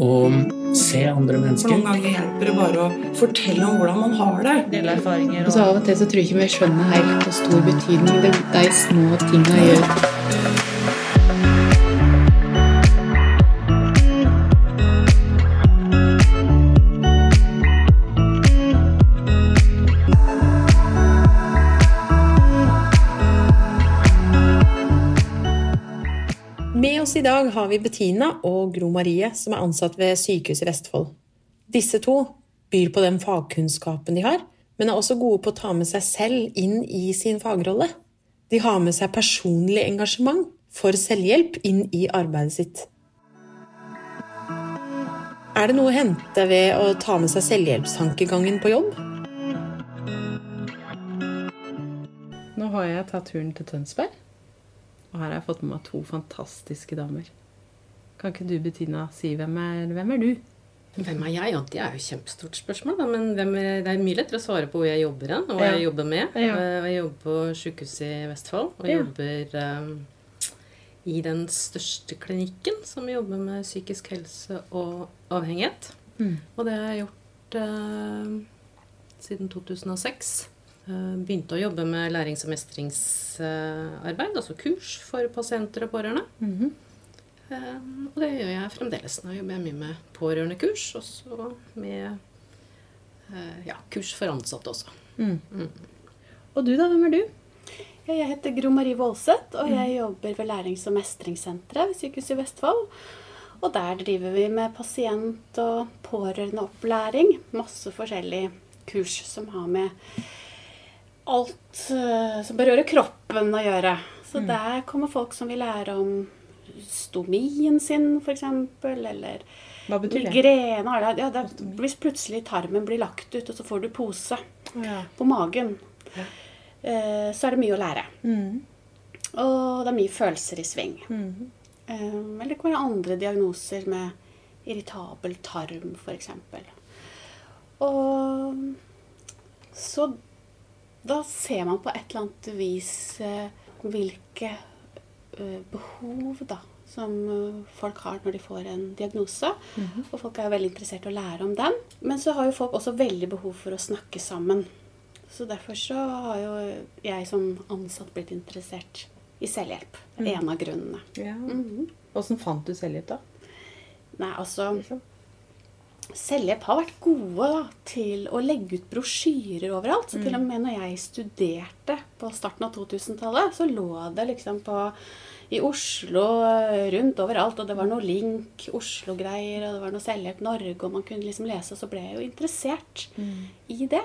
og se andre For mennesker. noen ganger hjelper det bare å fortelle om hvordan man har det. Dele erfaringer Og så av og til så tror jeg ikke vi skjønner helt hvor stor betydning det, de små tinga gjør. I dag har vi Bettina og Gro Marie, som er ansatt ved Sykehuset Vestfold. Disse to byr på den fagkunnskapen de har, men er også gode på å ta med seg selv inn i sin fagrolle. De har med seg personlig engasjement for selvhjelp inn i arbeidet sitt. Er det noe å hente ved å ta med seg selvhjelpstankegangen på jobb? Nå har jeg tatt turen til Tønsberg. Og her har jeg fått med meg to fantastiske damer. Kan ikke du, Bettina, si hvem er, hvem er du? Hvem er jeg? Ja, det er jo et kjempestort spørsmål. Da. Men er, det er mye lettere å svare på hvor jeg jobber hen, og hva Ja. jeg jobber med. Ja. Eh, Jeg jobber på sykehuset i Vestfold, og jobber um, i den største klinikken som jobber med psykisk helse og avhengighet. Mm. Og det har jeg gjort uh, siden 2006. Eh, begynte å jobbe med lærings- og mestringsarbeid, altså kurs for pasienter og pårørende. Mm -hmm. og det gjør jeg fremdeles. Nå jobber jeg mye med pårørendekurs, og så med eh, ja, kurs for ansatte også. Og du, da? Hvem er du? Jeg heter Gro Marie Voldseth, og jeg jobber ved Lærings- og mestringssenteret ved Sykehuset i Vestfold. Og der driver vi med pasient- og pårørendeopplæring. Masse forskjellige kurs som har med alt eh, som berører kroppen å gjøre. Så der kommer folk som vil lære om stomien sin, f.eks., eller Hva betyr det? Ja, det er, hvis plutselig tarmen blir lagt ut, og så får du pose Ja. på magen, ja. så er det mye å lære. Mm. Og det er mye følelser i sving. Mhm. Eh, Eller det kan være andre diagnoser med irritabel tarm, f.eks. Og så da ser man på et eller annet vis eh, hvilke eh, behov da, som eh, folk har når de får en diagnose. Og folk er veldig interessert i å lære om den. Men så har jo folk også veldig behov for å snakke sammen. Så derfor så har jo jeg som ansatt blitt interessert i selvhjelp. Er en av grunnene. Ja. Mhm. Åssen fant du selvhjelp, da? Nei, altså Selvhjelp har vært gode da, til å legge ut brosjyrer overalt. Så til og med når jeg studerte på starten av 2000-tallet, så lå det liksom på i Oslo, rundt overalt, og det var noe Link, Oslo-greier, og det var noe Selvhjelp Norge, og man kunne liksom lese, og så ble jeg jo interessert i det.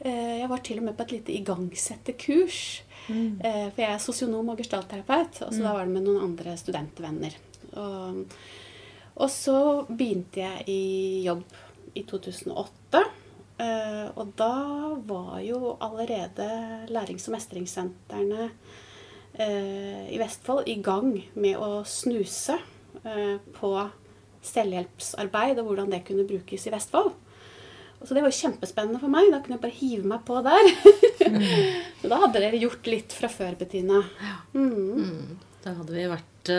Eh, Jeg var til og med på et lite igangsetterkurs. Mm. For jeg er sosionom og gestaltterapeut, og så da var det med noen andre studentvenner. Og, og så begynte jeg i jobb i 2008. eh, Og da var jo allerede lærings- og mestringssentrene eh, i Vestfold i gang med å snuse eh, på selvhjelpsarbeid og hvordan det kunne brukes i Vestfold. Så det var jo kjempespennende for meg. Da kunne jeg bare hive meg på der. Så da hadde dere gjort litt fra før, Bettina. Mm. Da hadde vi vært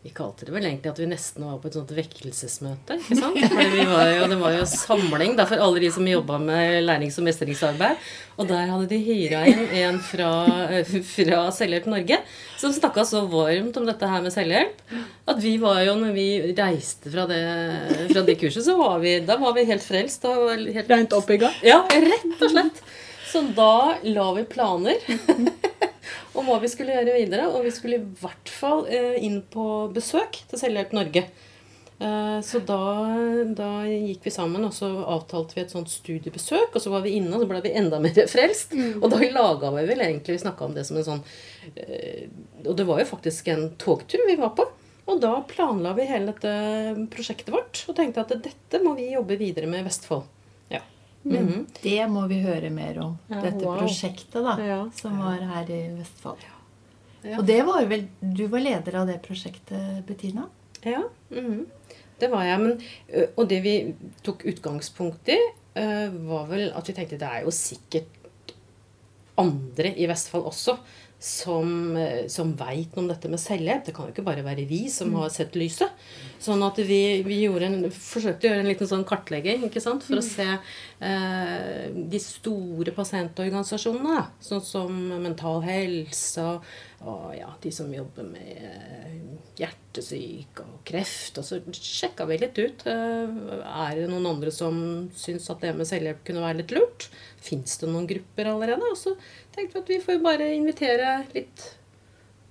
Vi kalte det vel egentlig at vi nesten var på et sånt vekkelsesmøte. ikke sant? Fordi vi var jo, Det var jo samling da, for alle de som jobba med lærings- og mestringsarbeid. Og der hadde de hyra inn en fra, eh, fra Selvhjelp Norge som snakka så varmt om dette her med selvhjelp at vi var jo, når vi reiste fra det, fra det kurset, så var vi, da var vi helt frelst. Vi helt Reint oppbygga? ja, rett og slett. Så da la vi planer om hva vi skulle gjøre videre. Og vi skulle i hvert fall eh, inn på besøk til Selvhjelp Norge. Eh, så da, da gikk vi sammen, og så avtalte vi et sånt studiebesøk. Og så var vi inne, og så ble vi enda mer frelst. Og da laga vi vel egentlig Vi snakka om det som en sånn eh, Og det var jo faktisk en togtur vi var på. Og da planla vi hele dette prosjektet vårt og tenkte at dette må vi jobbe videre med i Vestfold. Men -hmm. det må vi høre mer om. Ja, dette wow. prosjektet da, Ja. som var her i Vestfold. Ja. Og det var vel Du var leder av det prosjektet, Bettina? Ja, mhm. det var jeg. Men, og det vi tok utgangspunkt i, var vel at vi tenkte det er jo sikkert andre i Vestfold også som, som veit noe om dette med selvhjelp. Det kan jo ikke bare være vi som har sett lyset. Sånn at vi, vi en, forsøkte å gjøre en liten sånn kartlegging ikke sant? for å se eh, de store pasientorganisasjonene. Sånn som Mental Helse og, og ja, de som jobber med eh, hjertesyke og kreft. Og så sjekka vi litt ut. eh, Er det noen andre som syns at det med selvhjelp kunne være litt lurt? Fins det noen grupper allerede? Og så tenkte vi at vi får bare invitere litt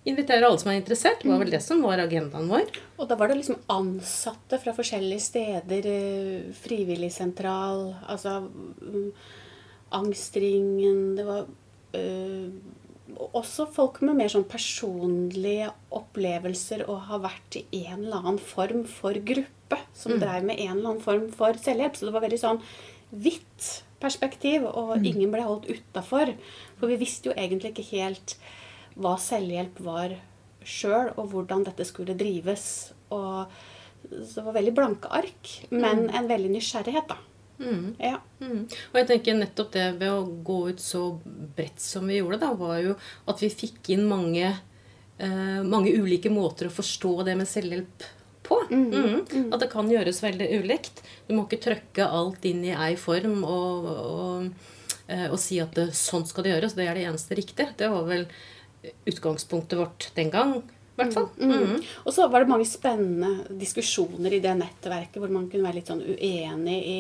Invitere alle som er interessert. Det var vel det som var agendaen vår. Og da var det liksom ansatte fra forskjellige steder, eh, frivilligsentral, altså mm, Angstringen Det var øh, også folk med mer sånn personlige opplevelser og har vært i en eller annen form for gruppe. Som Mm. drev med en eller annen form for selvhjelp. Så det var veldig sånn hvitt perspektiv, og Mm. ingen ble holdt utafor. For vi visste jo egentlig ikke helt hva selvhjelp var sjøl, og hvordan dette skulle drives. Og så det var veldig blanke ark, men Mm. en veldig nysgjerrighet, da. Mm. Ja. Mm. Og jeg tenker nettopp det ved å gå ut så bredt som vi gjorde, da, var jo at vi fikk inn mange, eh, mange ulike måter å forstå det med selvhjelp på. Mm. At det kan gjøres veldig ulikt. Du må ikke trøkke alt inn i ei form og, og, eh, og si at det, sånn skal det gjøres. Det er det eneste riktige. Det var vel utgangspunktet vårt den gang. Mm. hvert. Mm. Og så var det mange spennende diskusjoner i det nettverket hvor man kunne være litt sånn uenig i,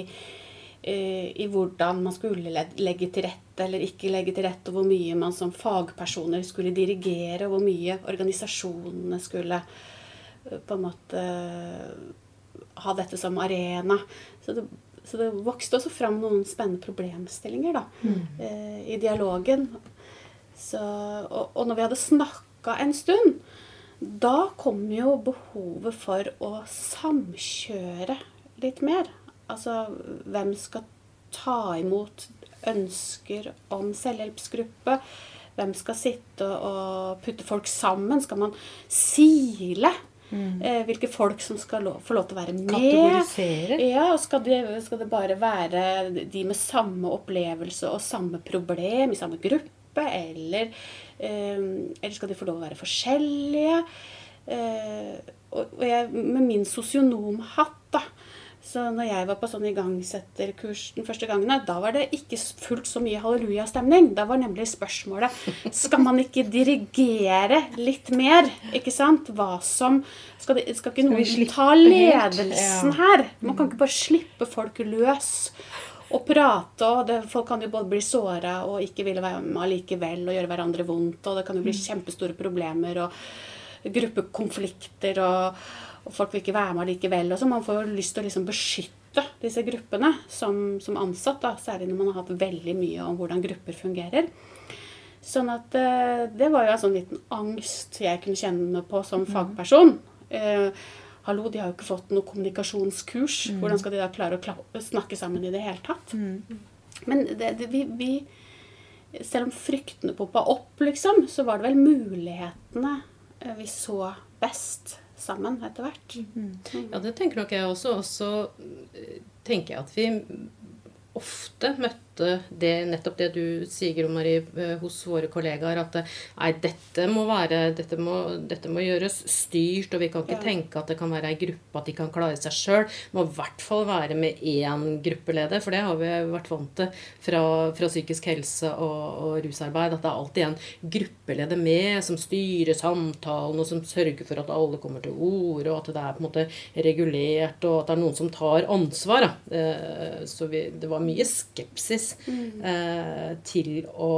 eh, i hvordan man skulle legge til rette eller ikke legge til rette, og hvor mye man som fagpersoner skulle dirigere, og hvor mye organisasjonene skulle eh, på en måte eh, ha dette som arena. Så det, så det vokste også fram noen spennende problemstillinger da, mm. i dialogen. Så, og, og når vi hadde snakka en stund, da kom jo behovet for å samkjøre litt mer. Altså hvem skal ta imot ønsker om selvhjelpsgruppe? Hvem skal sitte og putte folk sammen? Skal man sile? Eh, hvilke folk som skal lov, få lov til å være med. Kategorisere. Ja, og skal det, skal det bare være de med samme opplevelse og samme problem i samme gruppe? Eller, eh, eller skal de få lov å være forskjellige? Eh, og, jeg, med min sosionomhatt, da så når jeg var på sånn igangsetterkurs den første gangen, da var det ikke fullt så mye hallelujastemning. Da var nemlig spørsmålet Skal man ikke dirigere litt mer? Ikke sant? Hva som Skal, det, skal ikke noen ta ledelsen her? Man kan ikke bare slippe folk løs og prate. og det, Folk kan jo både bli såra og ikke ville være med allikevel og gjøre hverandre vondt. Og det kan jo bli kjempestore problemer og gruppekonflikter. og og folk vil ikke være med likevel. Og så man får jo lyst til å liksom beskytte disse gruppene som, som ansatt, da, særlig når man har hatt veldig mye om hvordan grupper fungerer. Sånn at eh, det var jo en sånn liten angst jeg kunne kjenne på som fagperson. Eh, hallo, de har jo ikke fått noe kommunikasjonskurs. Hvordan skal de da klare å kla- snakke sammen i det hele tatt? Men det, det, vi, vi Selv om fryktene poppa opp, liksom, så var det vel mulighetene eh, vi så best sammen etter hvert. Ja, det tenker nok jeg også. Og så eh, tenker jeg at vi ofte møtte det, nettopp det du sier, Gro Marie, eh, hos våre kollegaer. At eh, nei, dette må være Dette må, dette må gjøres styrt, og vi kan ikke Ja. tenke at det kan være ei gruppe, at de kan klare seg sjøl. Må i hvert fall være med én gruppeleder, for det har vi vært vant til fra, fra psykisk helse og, og rusarbeid. At det er alltid en gruppeleder med som styrer samtalen, og som sørger for at alle kommer til orde, og at det er på en måte regulert, og at det er noen som tar ansvar. Da. Eh, Så vi, det var mye skepsis eh, til å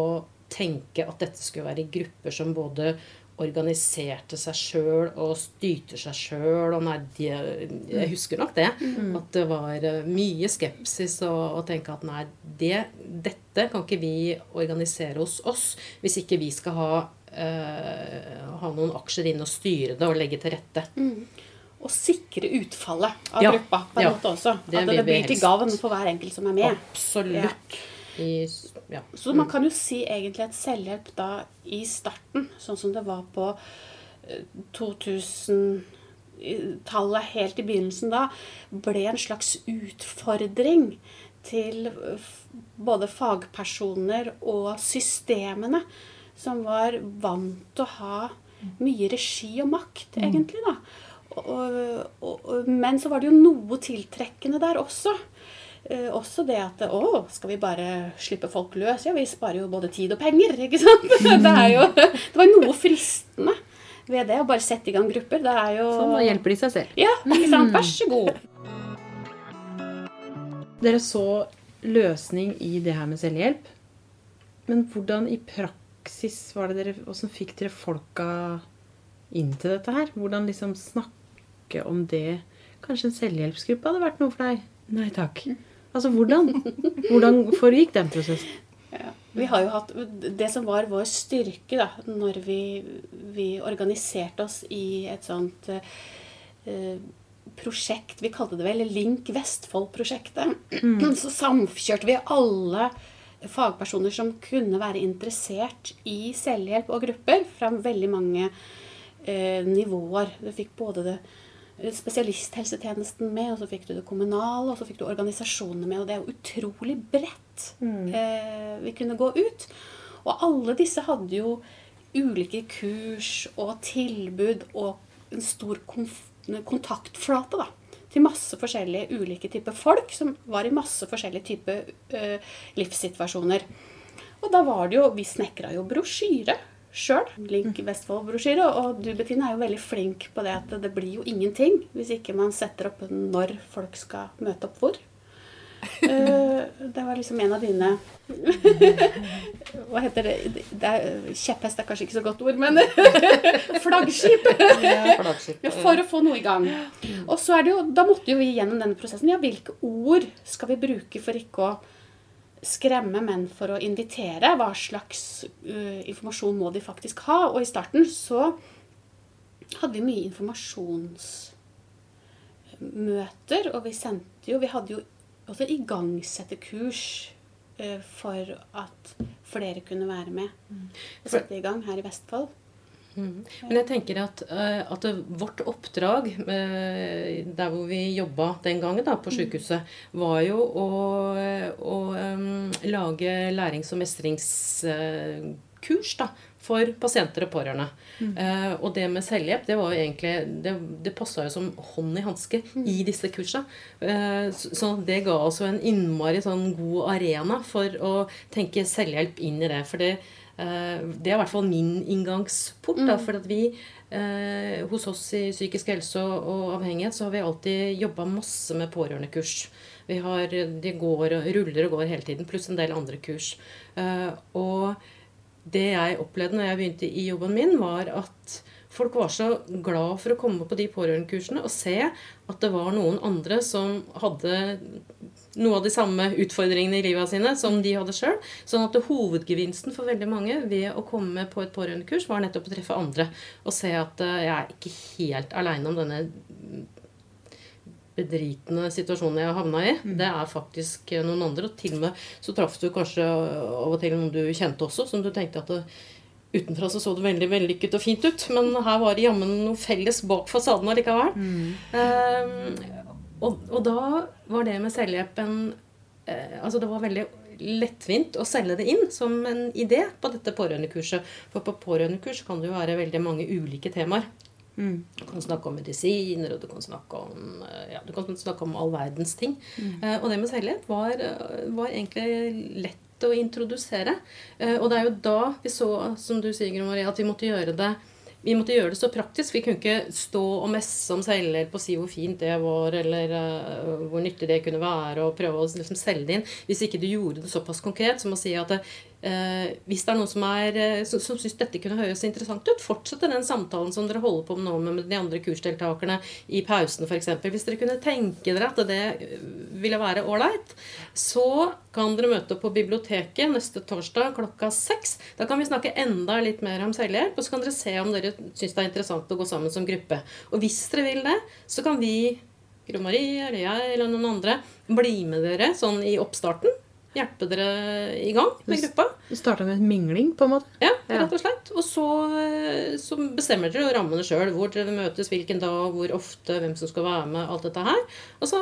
tenke at dette skulle være grupper som både organiserte seg sjøl og styrte seg sjøl. Og nei, de, jeg husker nok det. At det var eh, mye skepsis og å tenke at nei, det, dette kan ikke vi organisere hos oss hvis ikke vi skal ha, eh, ha noen aksjer inn og styre det og legge til rette. Å sikre utfallet av Ja, gruppa på en ja. måte også. At det, det blir til gavn for hver enkelt som er med. Absolutt. I, ja. Så man kan jo si egentlig at selvhjelp da i starten, sånn som det var på eh, 2000-tallet, helt i begynnelsen da, ble en slags utfordring til eh, både fagpersoner og systemene, som var vant til å ha mye regi og makt, egentlig, da. Og, og, og, men så var det jo noe tiltrekkende der også. Eh, også det at Å, skal vi bare slippe folk løs? Ja, vi sparer jo både tid og penger, ikke sant? Det, er jo, det var noe fristende ved det å bare sette i gang grupper. Det er jo Sånn, da hjelper de seg selv. Ja, ikke sant? Vær så god. Dere så løsning i det her med selvhjelp. Men hvordan i praksis var det dere Hvordan fikk dere folka inn til dette her? Hvordan liksom snakke om det Kanskje en selvhjelpsgruppe hadde vært noe for deg? Nei takk. Altså hvordan? Hvordan foregikk den prosessen? Ja. Vi har jo hatt Det som var vår styrke da når vi, vi organiserte oss i et sånt eh, prosjekt Vi kalte det vel Link Vestfold-prosjektet. Så samkjørte vi alle fagpersoner som kunne være interessert i selvhjelp og grupper fra veldig mange eh, nivåer. Du fikk både det spesialisthelsetjenesten med, og så fikk du det kommunale, og så fikk du organisasjonene med. Og det er jo utrolig bredt eh, vi kunne gå ut. Og alle disse hadde jo ulike kurs og tilbud og en stor kontaktflate da, til masse forskjellige ulike typer folk som var i masse forskjellige typer eh, livssituasjoner. Og da var det jo Vi snekra jo brosjyre sjøl. Link Vestfold-brosjyre. Og du Bettina er jo veldig flink på det at det blir jo ingenting hvis ikke man setter opp når folk skal møte opp hvor. Eh, det var liksom en av dine Hva heter det? det er, kjepphest er kanskje ikke så godt ord, men flaggskip. flaggskip, ja. For å få noe i gang. Og så er det jo, da måtte jo vi gjennom denne prosessen. Ja, hvilke ord skal vi bruke for ikke å skremme, menn for å invitere? Hva slags uh, informasjon må de faktisk ha? Og i starten så hadde vi mye informasjonsmøter, og vi sendte jo Vi hadde jo også igangsettekurs uh, for at flere kunne være med vi sette i gang her i Vestfold. Mm. Men jeg tenker at, eh, at vårt oppdrag eh, der hvor vi jobba den gangen da, på sykehuset, var jo å, å um, lage lærings- og mestringskurs da, for pasienter og pårørende. Eh, og det med selvhjelp det var jo egentlig det, det passa jo som hånd i hanske i disse kursene. Uh, så, så det ga oss jo en innmari sånn god arena for å tenke selvhjelp inn i det. For det, det er i hvert fall min inngangsport. Da, for at vi eh, hos oss i psykisk helse og, og avhengighet så har vi alltid jobba masse med pårørendekurs. Vi har, de går, ruller og går hele tiden, pluss en del andre kurs. Eh, og det jeg opplevde når jeg begynte i jobben min, var at folk var så glad for å komme på de pårørendekursene og se at det var noen andre som hadde noe av de samme utfordringene i livet sine som de hadde sjøl. Sånn at hovedgevinsten for veldig mange ved å komme på et pårørendekurs var nettopp å treffe andre og se at eh, jeg er ikke helt aleine om denne bedritende situasjonen jeg havna i. Det er faktisk eh, noen andre. Og til og med så traff du kanskje av og til noen du kjente også, som du tenkte at det, utenfra så så det veldig vellykket og fint ut. Men her var det jammen noe felles bak fasaden allikevel. Eh, og, og da var det med selvhjelp en eh, Altså det var veldig lettvint å selge det inn som en idé på dette pårørendekurset. For på pårørendekurs kan det jo være veldig mange ulike temaer. Du kan snakke om medisiner, og du kan snakke om, eh, ja, du kan snakke om all verdens ting. Eh, og det med selvhjelp var, eh, var egentlig lett å introdusere. Eh, og det er jo da vi så, som du sier, Marie, at vi måtte gjøre det vi måtte gjøre det så praktisk. Vi kunne ikke stå og messe om selvhjelp og si hvor fint det var, eller uh, hvor nyttig det kunne være, og prøve å liksom selge det inn. Hvis ikke du gjorde det såpass konkret som å si at eh, hvis det er noen som, er, eh, som, som syns dette kunne høres interessant ut, fortsette den samtalen som dere holder på med nå med de andre kursdeltakerne i pausen f.eks. Hvis dere kunne tenke dere at det ville være ålreit, så kan dere møte opp på biblioteket neste torsdag klokka seks. Da kan vi snakke enda litt mer om selvhjelp, og så kan dere se om dere syns det er interessant å gå sammen som gruppe. Og hvis dere vil det, så kan vi Gro Marie eller jeg eller noen andre bli med dere sånn i oppstarten. Hjelpe dere i gang med gruppa. Du starta med mingling, på en måte? Ja, rett og slett. Og så, eh, så bestemmer dere rammene sjøl. Hvor dere møtes, hvilken dag, hvor ofte, hvem som skal være med. Alt dette her. Og så,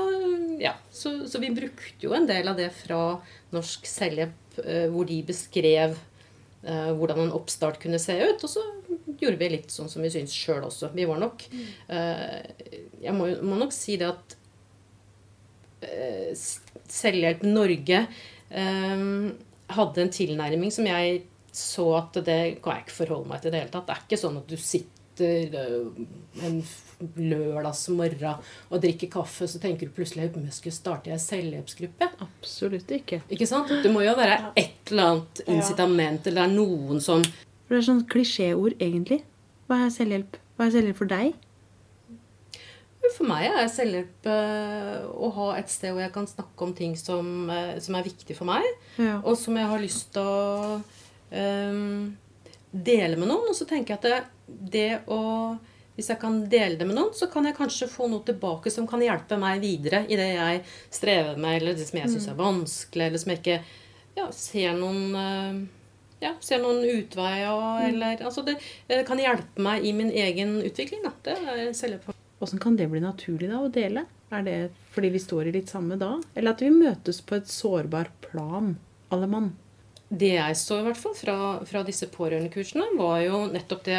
ja, så, så vi brukte jo en del av det fra Norsk Selvhjelp, eh, hvor de beskrev eh, hvordan en oppstart kunne se ut. Og så gjorde vi litt sånn som vi syns sjøl også. Vi var nok eh, Jeg må, må nok si det at Selvhjelp Norge hadde en tilnærming som jeg så at det kan jeg ikke forholde meg til i det hele tatt. Det er ikke sånn at du sitter en lørdagsmorgen og drikker kaffe, så tenker du plutselig at jeg skulle starte en selvhjelpsgruppe. Absolutt ikke. Ikke sant? Det må jo være et eller annet incitament, eller det er noen som For det er sånn klisjéord, egentlig. Hva er selvhjelp? Hva er selvhjelp for deg? For meg er selvhjelp eh, å ha et sted hvor jeg kan snakke om ting som, eh, som er viktig for meg, Ja. og som jeg har lyst til å um, dele med noen. Og så tenker jeg at det, det å Hvis jeg kan dele det med noen, så kan jeg kanskje få noe tilbake som kan hjelpe meg videre i det jeg strever med, eller det som jeg syns er vanskelig, eller som jeg ikke ja, ser noen ja, ser noen utvei av, eller Altså det kan hjelpe meg i min egen utvikling, da. Det er selvhjelp. Åssen kan det bli naturlig da å dele? Er det fordi vi står i litt samme da? Eller at vi møtes på et sårbar plan, alle mann? Det jeg så i hvert fall fra, fra disse pårørendekursene, var jo nettopp det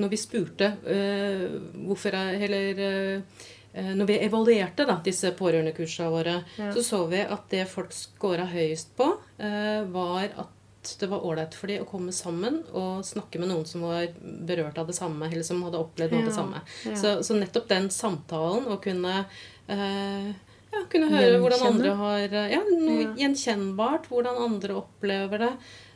Når vi spurte øh, hvorfor jeg Eller øh, når vi evaluerte da, disse pårørendekursene våre, Ja. så så vi at det folk scora høyest på, øh, var at det var ålreit for dem å komme sammen og snakke med noen som var berørt av det samme, eller som hadde opplevd noe av det samme. ja. Så, så nettopp den samtalen, å kunne eh, ja, kunne høre hvordan andre har eh, Ja, noe gjenkjennbart. Hvordan andre opplever det.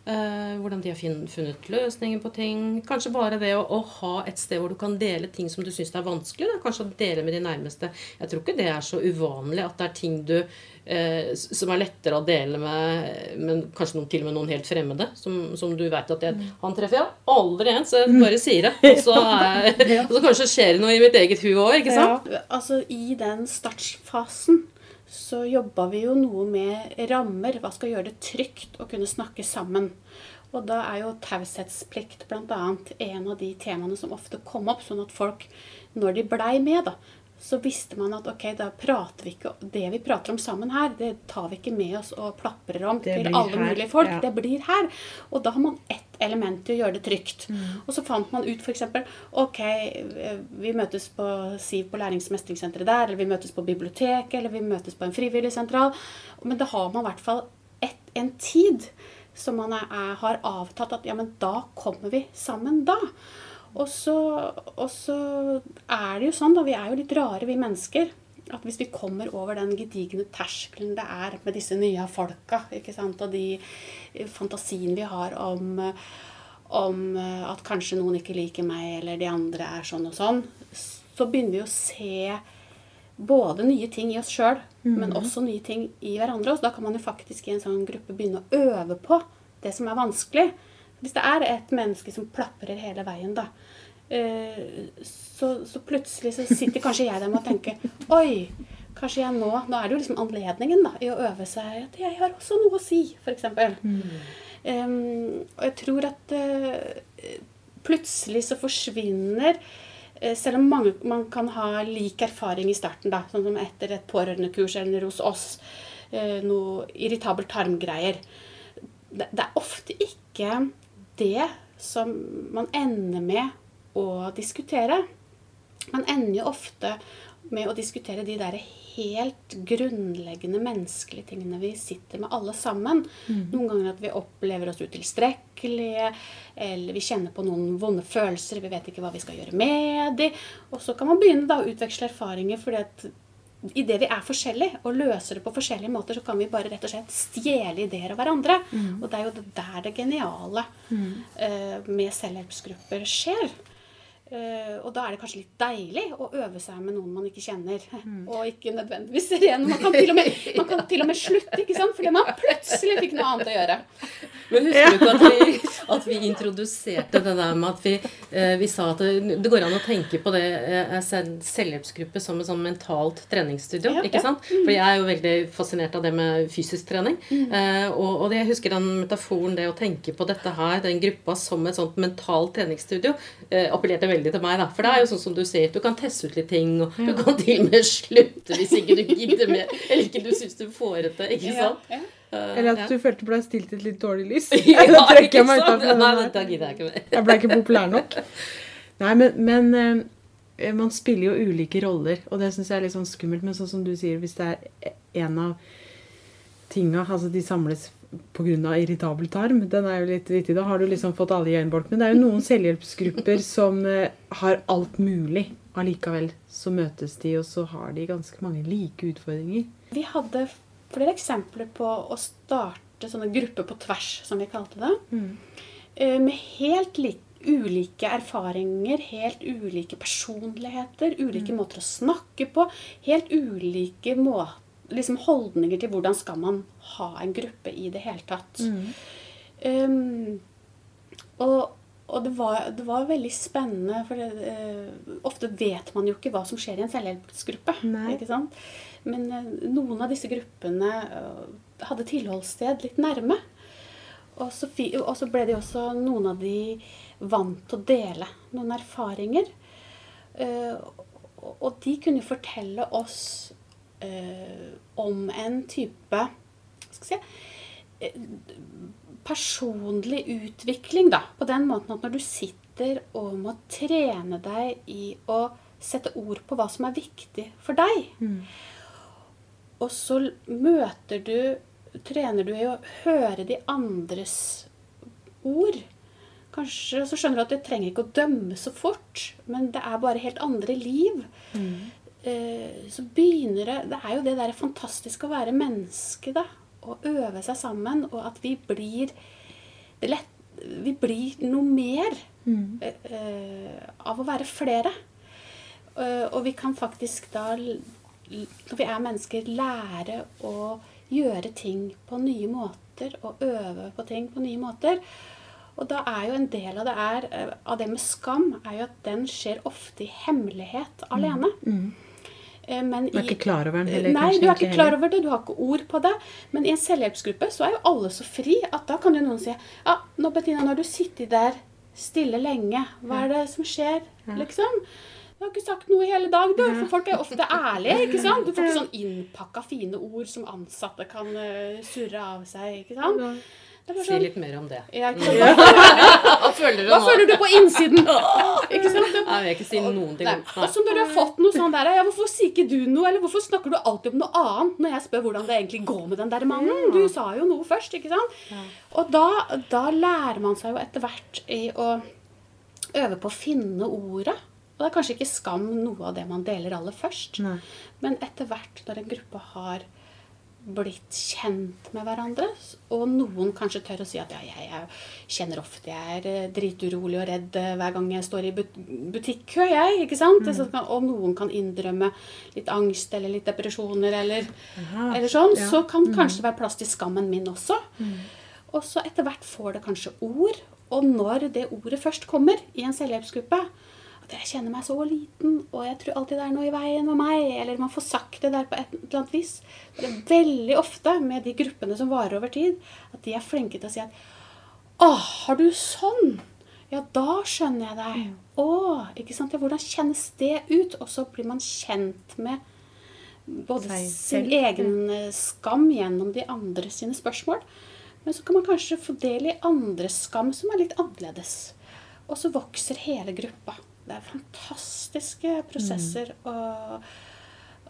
Eh, hvordan de har funnet løsninger på ting. Kanskje bare det å, å ha et sted hvor du kan dele ting som du syns er vanskelig. Da. Kanskje dele med de nærmeste. Jeg tror ikke det er så uvanlig at det er ting du eh, som er lettere å dele med men kanskje noen, til og med noen helt fremmede. Som, som du vet at jeg, Han treffer jeg aldri igjen, så jeg bare sier det. Og så, er, og så kanskje skjer det noe i mitt eget hue òg, ikke sant? Ja, altså I den startfasen så jobba vi jo noe med rammer. Hva skal gjøre det trygt å kunne snakke sammen? Og da er jo taushetsplikt bl.a. en av de temaene som ofte kom opp. Sånn at folk, når de blei med, da, så visste man at ok, da prater vi ikke Det vi prater om sammen her, det tar vi ikke med oss og plaprer om til alle her, mulige folk. ja. Det blir her. Og da har man ett element til å gjøre det trygt. Og så fant man ut f.eks. Ok, vi møtes på SIV på læringsmestringssenteret der, eller vi møtes på biblioteket, eller vi møtes på en frivilligsentral. Men da har man i hvert fall en tid som man er, er, har avtalt at ja, men da kommer vi sammen da. Og så, og så er det jo sånn, da, vi er jo litt rare, vi mennesker. At hvis vi kommer over den gedigne terskelen det er med disse nye folka, ikke sant, og de eh, fantasien vi har om, om eh, at kanskje noen ikke liker meg, eller de andre er sånn og sånn, så begynner vi å se både nye ting i oss sjøl, men også nye ting i hverandre. Og da kan man jo faktisk i en sånn gruppe begynne å øve på det som er vanskelig. Hvis det er et menneske som plaprer hele veien, da, eh, så, så plutselig så sitter kanskje jeg der med å tenke Oi, kanskje jeg nå Nå er det jo liksom anledningen da, i å øve seg at jeg har også noe å si, f.eks. Um, og jeg tror at uh, plutselig så forsvinner eh, selv om mange, man kan ha lik erfaring i starten, da, sånn som etter et pårørendekurs eller hos oss, noe irritabel tarmgreier. Det, det er ofte ikke det som man ender med å diskutere. Man ender jo ofte med å diskutere de der helt grunnleggende menneskelige tingene vi sitter med alle sammen. Noen ganger at vi opplever oss utilstrekkelige, eller vi kjenner på noen vonde følelser, vi vet ikke hva vi skal gjøre med de. Og så kan man begynne da å utveksle erfaringer, fordi at idet vi er forskjellige og løser det på forskjellige måter, så kan vi bare rett og slett stjele ideer av hverandre. Mm. Og det er jo der det geniale eh, med selvhjelpsgrupper skjer. Eh, og da er det kanskje litt deilig å øve seg med noen man ikke kjenner. Og ikke nødvendigvis ser igjen. Man kan til og med, man kan til og med slutte, ikke sant? fordi man plutselig fikk noe annet å gjøre. Men husker du ikke at vi, at vi introduserte det der med at vi, eh, vi sa at det, det går an å tenke på det eh, selvhjelpsgruppe som et sånn mentalt treningsstudio. Ja, ikke ja. sant? For jeg er jo veldig fascinert av det med fysisk trening. Mm. Og, og jeg husker den metaforen, det å tenke på dette her, den gruppa som et sånt mentalt treningsstudio, eh, appellerte veldig til meg. da. For det er jo sånn som du sier, du kan teste ut litt ting, og du kan til og med slutte hvis ikke du gidder mer, eller ikke du syns du får det til. ikke Ja, sant? ja. Eh, Eller at ja. du følte du ble stilt i et litt dårlig lys. Ja, Da trekker jeg meg ut av Nei, da gidder jeg ikke mer. Jeg ble ikke populær nok. Nei, men, men eh, man spiller jo ulike roller, og det syns jeg er litt sånn skummelt. Men sånn som du sier, hvis det er en av tinga Altså de samles pga. irritabel tarm, den er jo litt vittig. Da har du liksom fått alle i øyenbolkene. det er jo noen selvhjelpsgrupper som eh, har alt mulig. Allikevel så møtes de, og så har de ganske mange like utfordringer. Vi hadde flere eksempler på å starte sånne grupper på tvers, som vi kalte det. Mm. Med helt lik, ulike erfaringer, helt ulike personligheter, ulike måter å snakke på. Helt ulike må, liksom holdninger til hvordan skal man ha en gruppe i det hele tatt. Um, og og det var, det var veldig spennende, for det, uh, ofte vet man jo ikke hva som skjer i en selvhjelpsgruppe. Ikke sant? Men uh, noen av disse gruppene uh, hadde tilholdssted litt nærme. Og så, og så ble de også noen av de vant til å dele noen erfaringer. Og, de kunne jo fortelle oss om en type si, eh, personlig utvikling, da. På den måten at når du sitter og må trene deg i å sette ord på hva som er viktig for deg, og så møter du Trener du i å høre de andres ord. Kanskje så skjønner du at du trenger ikke å dømme så fort, men det er bare helt andre liv. Eh, Så begynner det Det er jo det der fantastiske å være menneske, da. Å øve seg sammen, og at vi blir lett, Vi blir noe mer mm. eh, av å være flere. Eh, og vi kan faktisk da, når vi er mennesker, lære å gjøre ting på nye måter og øve på ting på nye måter. Og da er jo en del av det er, eh, av det med skam er jo at den skjer ofte i hemmelighet alene. Eh, Men Du er i- ikke klar over den heller, Nei, du er ikke klar over det, du har ikke ord på det. Men i en selvhjelpsgruppe så er jo alle så fri at da kan jo noen si ja, nå Bettina, når du sitter der stille lenge. Hva er det som skjer? Liksom. Du har ikke sagt noe i hele dag, du. For folk er ofte ærlige. ikke sant? Du får ikke sånn innpakka fine ord som ansatte kan eh, surre av seg. ikke sant? Er Si sånn- litt mer om det. Ja. Hva føler du Hva nå? føler du på innsiden? Ikke sant? Nei, jeg vil ikke si noen ting. Og så når du har fått noe sånn der, ja, hvorfor sier ikke du noe, eller hvorfor snakker du alltid om noe annet når jeg spør hvordan det egentlig går med den der mannen? Du sa jo noe først, ikke sant? Og da, da lærer man seg jo etter hvert i å øve på å finne ordet. Og det er kanskje ikke skam noe av det man deler aller først. Nei. Men etter hvert når en gruppe har blitt kjent med hverandre, og noen kanskje tør å si at ja, jeg, jeg kjenner ofte jeg er eh, driturolig og redd eh, hver gang jeg står i but butikkø, jeg. ikke sant? Mm. kan, og noen kan innrømme litt angst eller litt depresjoner eller, eller sånn. ja. Så kan kanskje det være plass til skammen min også. Og så etter hvert får det kanskje ord. Og når det ordet først kommer i en selvhjelpsgruppe, at jeg kjenner meg så liten, og jeg tror alltid det er noe i veien med meg, eller man får sagt det der på et eller annet vis. Det er veldig ofte med de gruppene som varer over tid, at de er flinke til å si at Å, har du sånn? Ja, da skjønner jeg deg. Å, ikke sant? Ja, hvordan kjennes det ut? Og så blir man kjent med både Seg sin egen eh, skam gjennom de andre sine spørsmål. Men så kan man kanskje få del i andres skam som er litt annerledes. Og så vokser hele gruppa. Det er fantastiske prosesser. mm.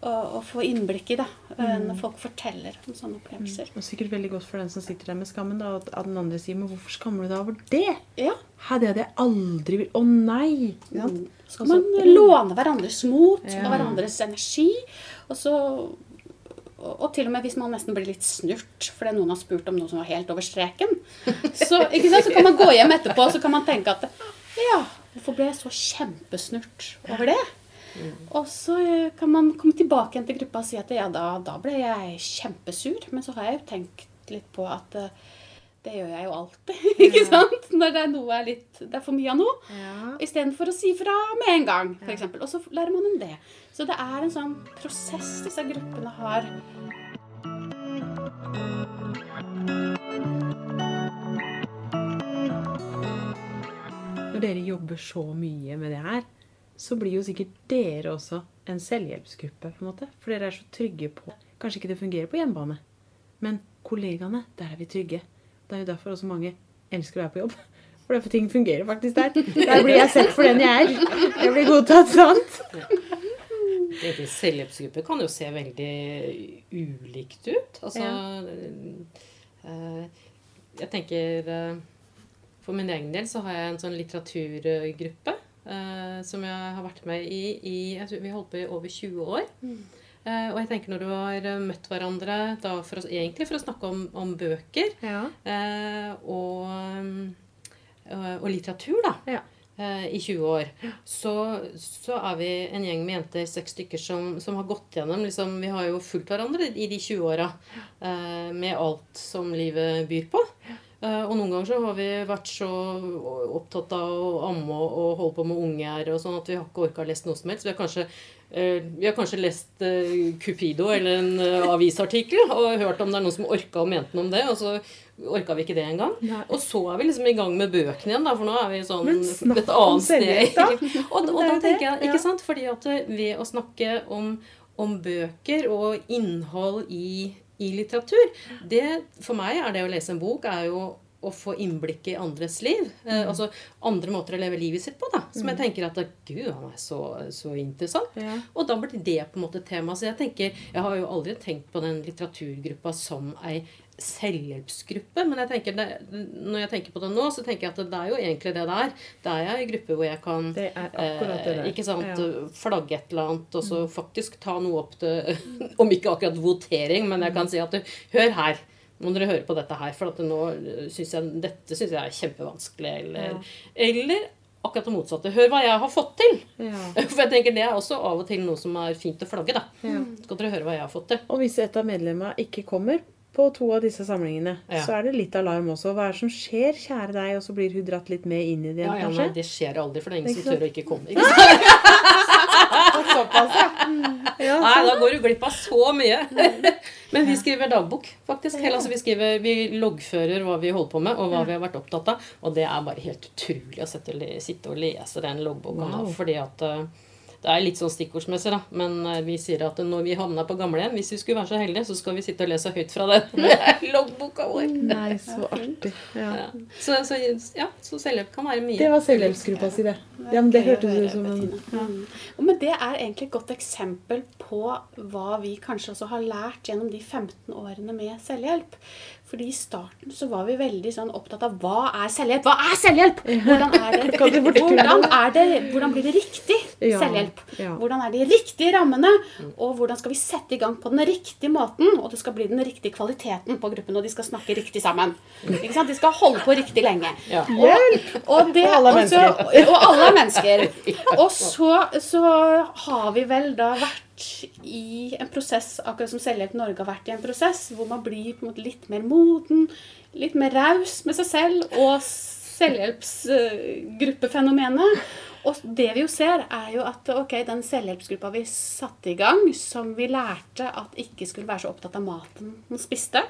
å, å få innblikk i, da. eh, Mm. Når folk forteller om sånne opplevelser. Og sikkert veldig godt for den som sitter der med skammen. da, At den andre sier 'men hvorfor skammer du deg over det?' Ja. Her, det hadde jeg aldri vil- Å nei! Ja. sant? Mm. Så kan man låne hverandres mot Ja. og hverandres energi. Og så og til og med hvis man nesten blir litt snurt fordi noen har spurt om noe som var helt over streken, så, så kan man gå hjem etterpå og så kan man tenke at Ja, hvorfor ble jeg så kjempesnurt over det? Og så eh, kan man komme tilbake igjen til gruppa og si at ja, da, da ble jeg kjempesur. Men så har jeg jo tenkt litt på at eh, det gjør jeg jo alltid. ikke sant? Når det er noe er litt, det er for mye av noe. Ja. Istedenfor å si fra med en gang, f.eks. Og så lærer man om det. Så det er en sånn prosess disse gruppene har. Når dere jobber så mye med det her, så blir jo sikkert dere også en selvhjelpsgruppe. på en måte. For dere er så trygge på Kanskje ikke det fungerer på hjemmebane, men kollegaene, der er vi trygge. Det er jo derfor også mange elsker å være på jobb. For derfor ting fungerer faktisk der. Der blir jeg sett for den jeg er. Jeg blir godtatt, sant? Egentlig selvhjelpsgruppe kan jo se veldig ulikt ut. Altså eh, Jeg tenker eh, For min egen del så har jeg en sånn litteraturgruppe eh, som jeg har vært med i i jeg tror Vi har holdt på i over 20 år. Eh, og jeg tenker når du har eh, møtt hverandre da for å, egentlig for å snakke om, om bøker eh, og, eh, og litteratur, da, eh, i 20 år, så, så er vi en gjeng med jenter, seks stykker, som, som har gått gjennom liksom, Vi har jo fulgt hverandre i de 20 åra eh, med alt som livet byr på. Eh, og noen ganger så har vi vært så opptatt av å amme og, holde på med unger og sånn at vi har ikke orka å lese noe som helst. Vi har kanskje, eh, vi har kanskje lest eh, Cupido eller en eh, avisartikkel og hørt om det er noen som orka og mente noe om det, og så orka vi ikke det engang. Og så er vi liksom i gang med bøkene igjen, da, for nå er vi sånn et annet sted. og, og da er tenker jeg, ikke sant, fordi at eh, ved å snakke om, om bøker og innhold i, i litteratur, det, for meg er det å lese en bok er jo å få innblikk i andres liv. Eh, Mm. altså andre måter å leve livet sitt på, da. Som jeg Mm. tenker at Gud, han er så, så interessant. Ja. Og da blir det på en måte tema. Så jeg tenker, jeg har jo aldri tenkt på den litteraturgruppa som ei selvhjelpsgruppe. Men jeg tenker det, når jeg tenker på det nå, så tenker jeg at det er jo egentlig det det er. Det er ei gruppe hvor jeg kan akkurat det eh, ikke sant, Ja. flagge et eller annet, og så Mm. faktisk ta noe opp til Om ikke akkurat votering, men jeg kan si at du, hør her. Må dere høre på dette her, for at nå synes jeg, dette syns jeg er kjempevanskelig. Eller, eller akkurat det motsatte. Hør hva jeg har fått til! For jeg tenker Det er også av og til noe som er fint å flagge. da. Ja. Skal dere høre hva jeg har fått til? Og hvis et av medlemmene ikke kommer på to av disse samlingene, Ja. så er det litt alarm også. Hva er det som skjer, kjære deg? Og så blir hun dratt litt med inn i det Ja, ja, kanskje? nei, det skjer aldri, for det er ingen som tør å ikke komme. Ikke? Såpass, ja. Nei, da går du glipp av så mye. Men vi skriver dagbok, faktisk. Hele, altså, vi, skriver, vi loggfører hva vi holder på med, og hva vi har vært opptatt av. Og det er bare helt utrolig å sitte og lese den loggboka. Wow. Fordi at eh, det er litt sånn stikkordsmessig, da. Men eh, vi sier at når vi havna på gamlehjem, hvis vi skulle være så heldige, så skal vi sitte og lese høyt fra den loggboka vår. Nei, så artig. Ja. Ja. Så, så, ja, så selvhjelp kan være mye. Det var selvhjelpsgruppa si, det. Ja, men det hørtes ut som en ja. Men det er egentlig et godt eksempel på hva vi kanskje også har lært gjennom de 15 årene med selvhjelp. Fordi I starten så var vi veldig sånn opptatt av hva er selvhjelp? Hva er selvhjelp? Hvordan, er det, hvordan, er det, hvordan blir det riktig selvhjelp? Hvordan er de riktige rammene? Og hvordan skal vi sette i gang på den riktige måten? Og det skal bli den riktige kvaliteten på gruppen, og de skal snakke riktig sammen. Ikke sant? De skal holde på riktig lenge. Hjelp! Og, og, det, Og alle er så- mennesker. og alle er mennesker. Og så, så har vi vel da vært i en prosess, akkurat som Selvhjelp Norge har vært i en prosess, hvor man blir på en måte litt mer moden, litt mer raus med seg selv og selvhjelpsgruppefenomenet. Og det vi jo ser, er jo at ok, den selvhjelpsgruppa vi satte i gang, som vi lærte at ikke skulle være så opptatt av maten man spiste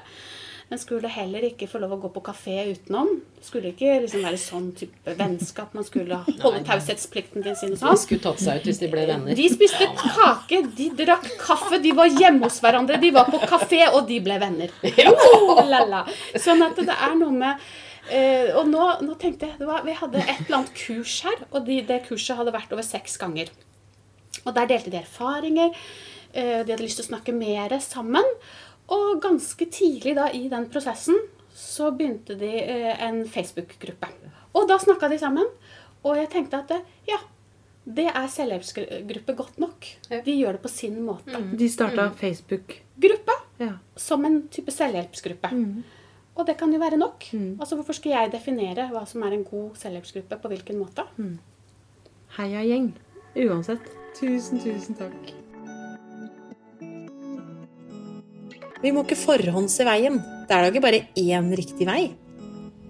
men skulle heller ikke få lov å gå på kafé utenom. Det skulle ikke liksom være sånn type vennskap. Man skulle holde taushetsplikten til sin og De sånn. skulle tatt seg ut hvis de ble venner. De spiste kake, de drakk kaffe, de var hjemme hos hverandre, de var på kafé, og de ble venner. Oh. Sånn at det er noe med Uh, Og nå, nå tenkte jeg var, Vi hadde et eller annet kurs her, og de, det kurset hadde vært over seks ganger. Og der delte de erfaringer. Uh, De hadde lyst til å snakke mer sammen. Og ganske tidlig da i den prosessen så begynte de eh, en Facebook-gruppe. Og da snakka de sammen. Og jeg tenkte at eh, ja, det er selvhjelpsgruppe godt nok. De gjør det på sin måte. De starta Facebook. Gruppe Ja. som en type selvhjelpsgruppe. Og det kan jo være nok. Altså Hvorfor skal jeg definere hva som er en god selvhjelpsgruppe på hvilken måte? Heia gjeng. Uansett. Tusen, tusen takk. Vi må ikke forhåndse veien. Det er da ikke bare én riktig vei.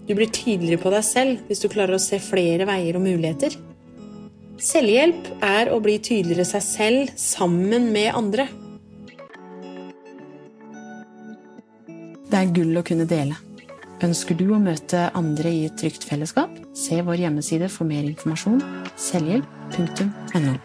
Du blir tydeligere på deg selv hvis du klarer å se flere veier og muligheter. Selvhjelp er å bli tydeligere seg selv sammen med andre. Det er gull å kunne dele. Ønsker du å møte andre i et trygt fellesskap? Se vår hjemmeside for mer informasjon selvhjelp.no.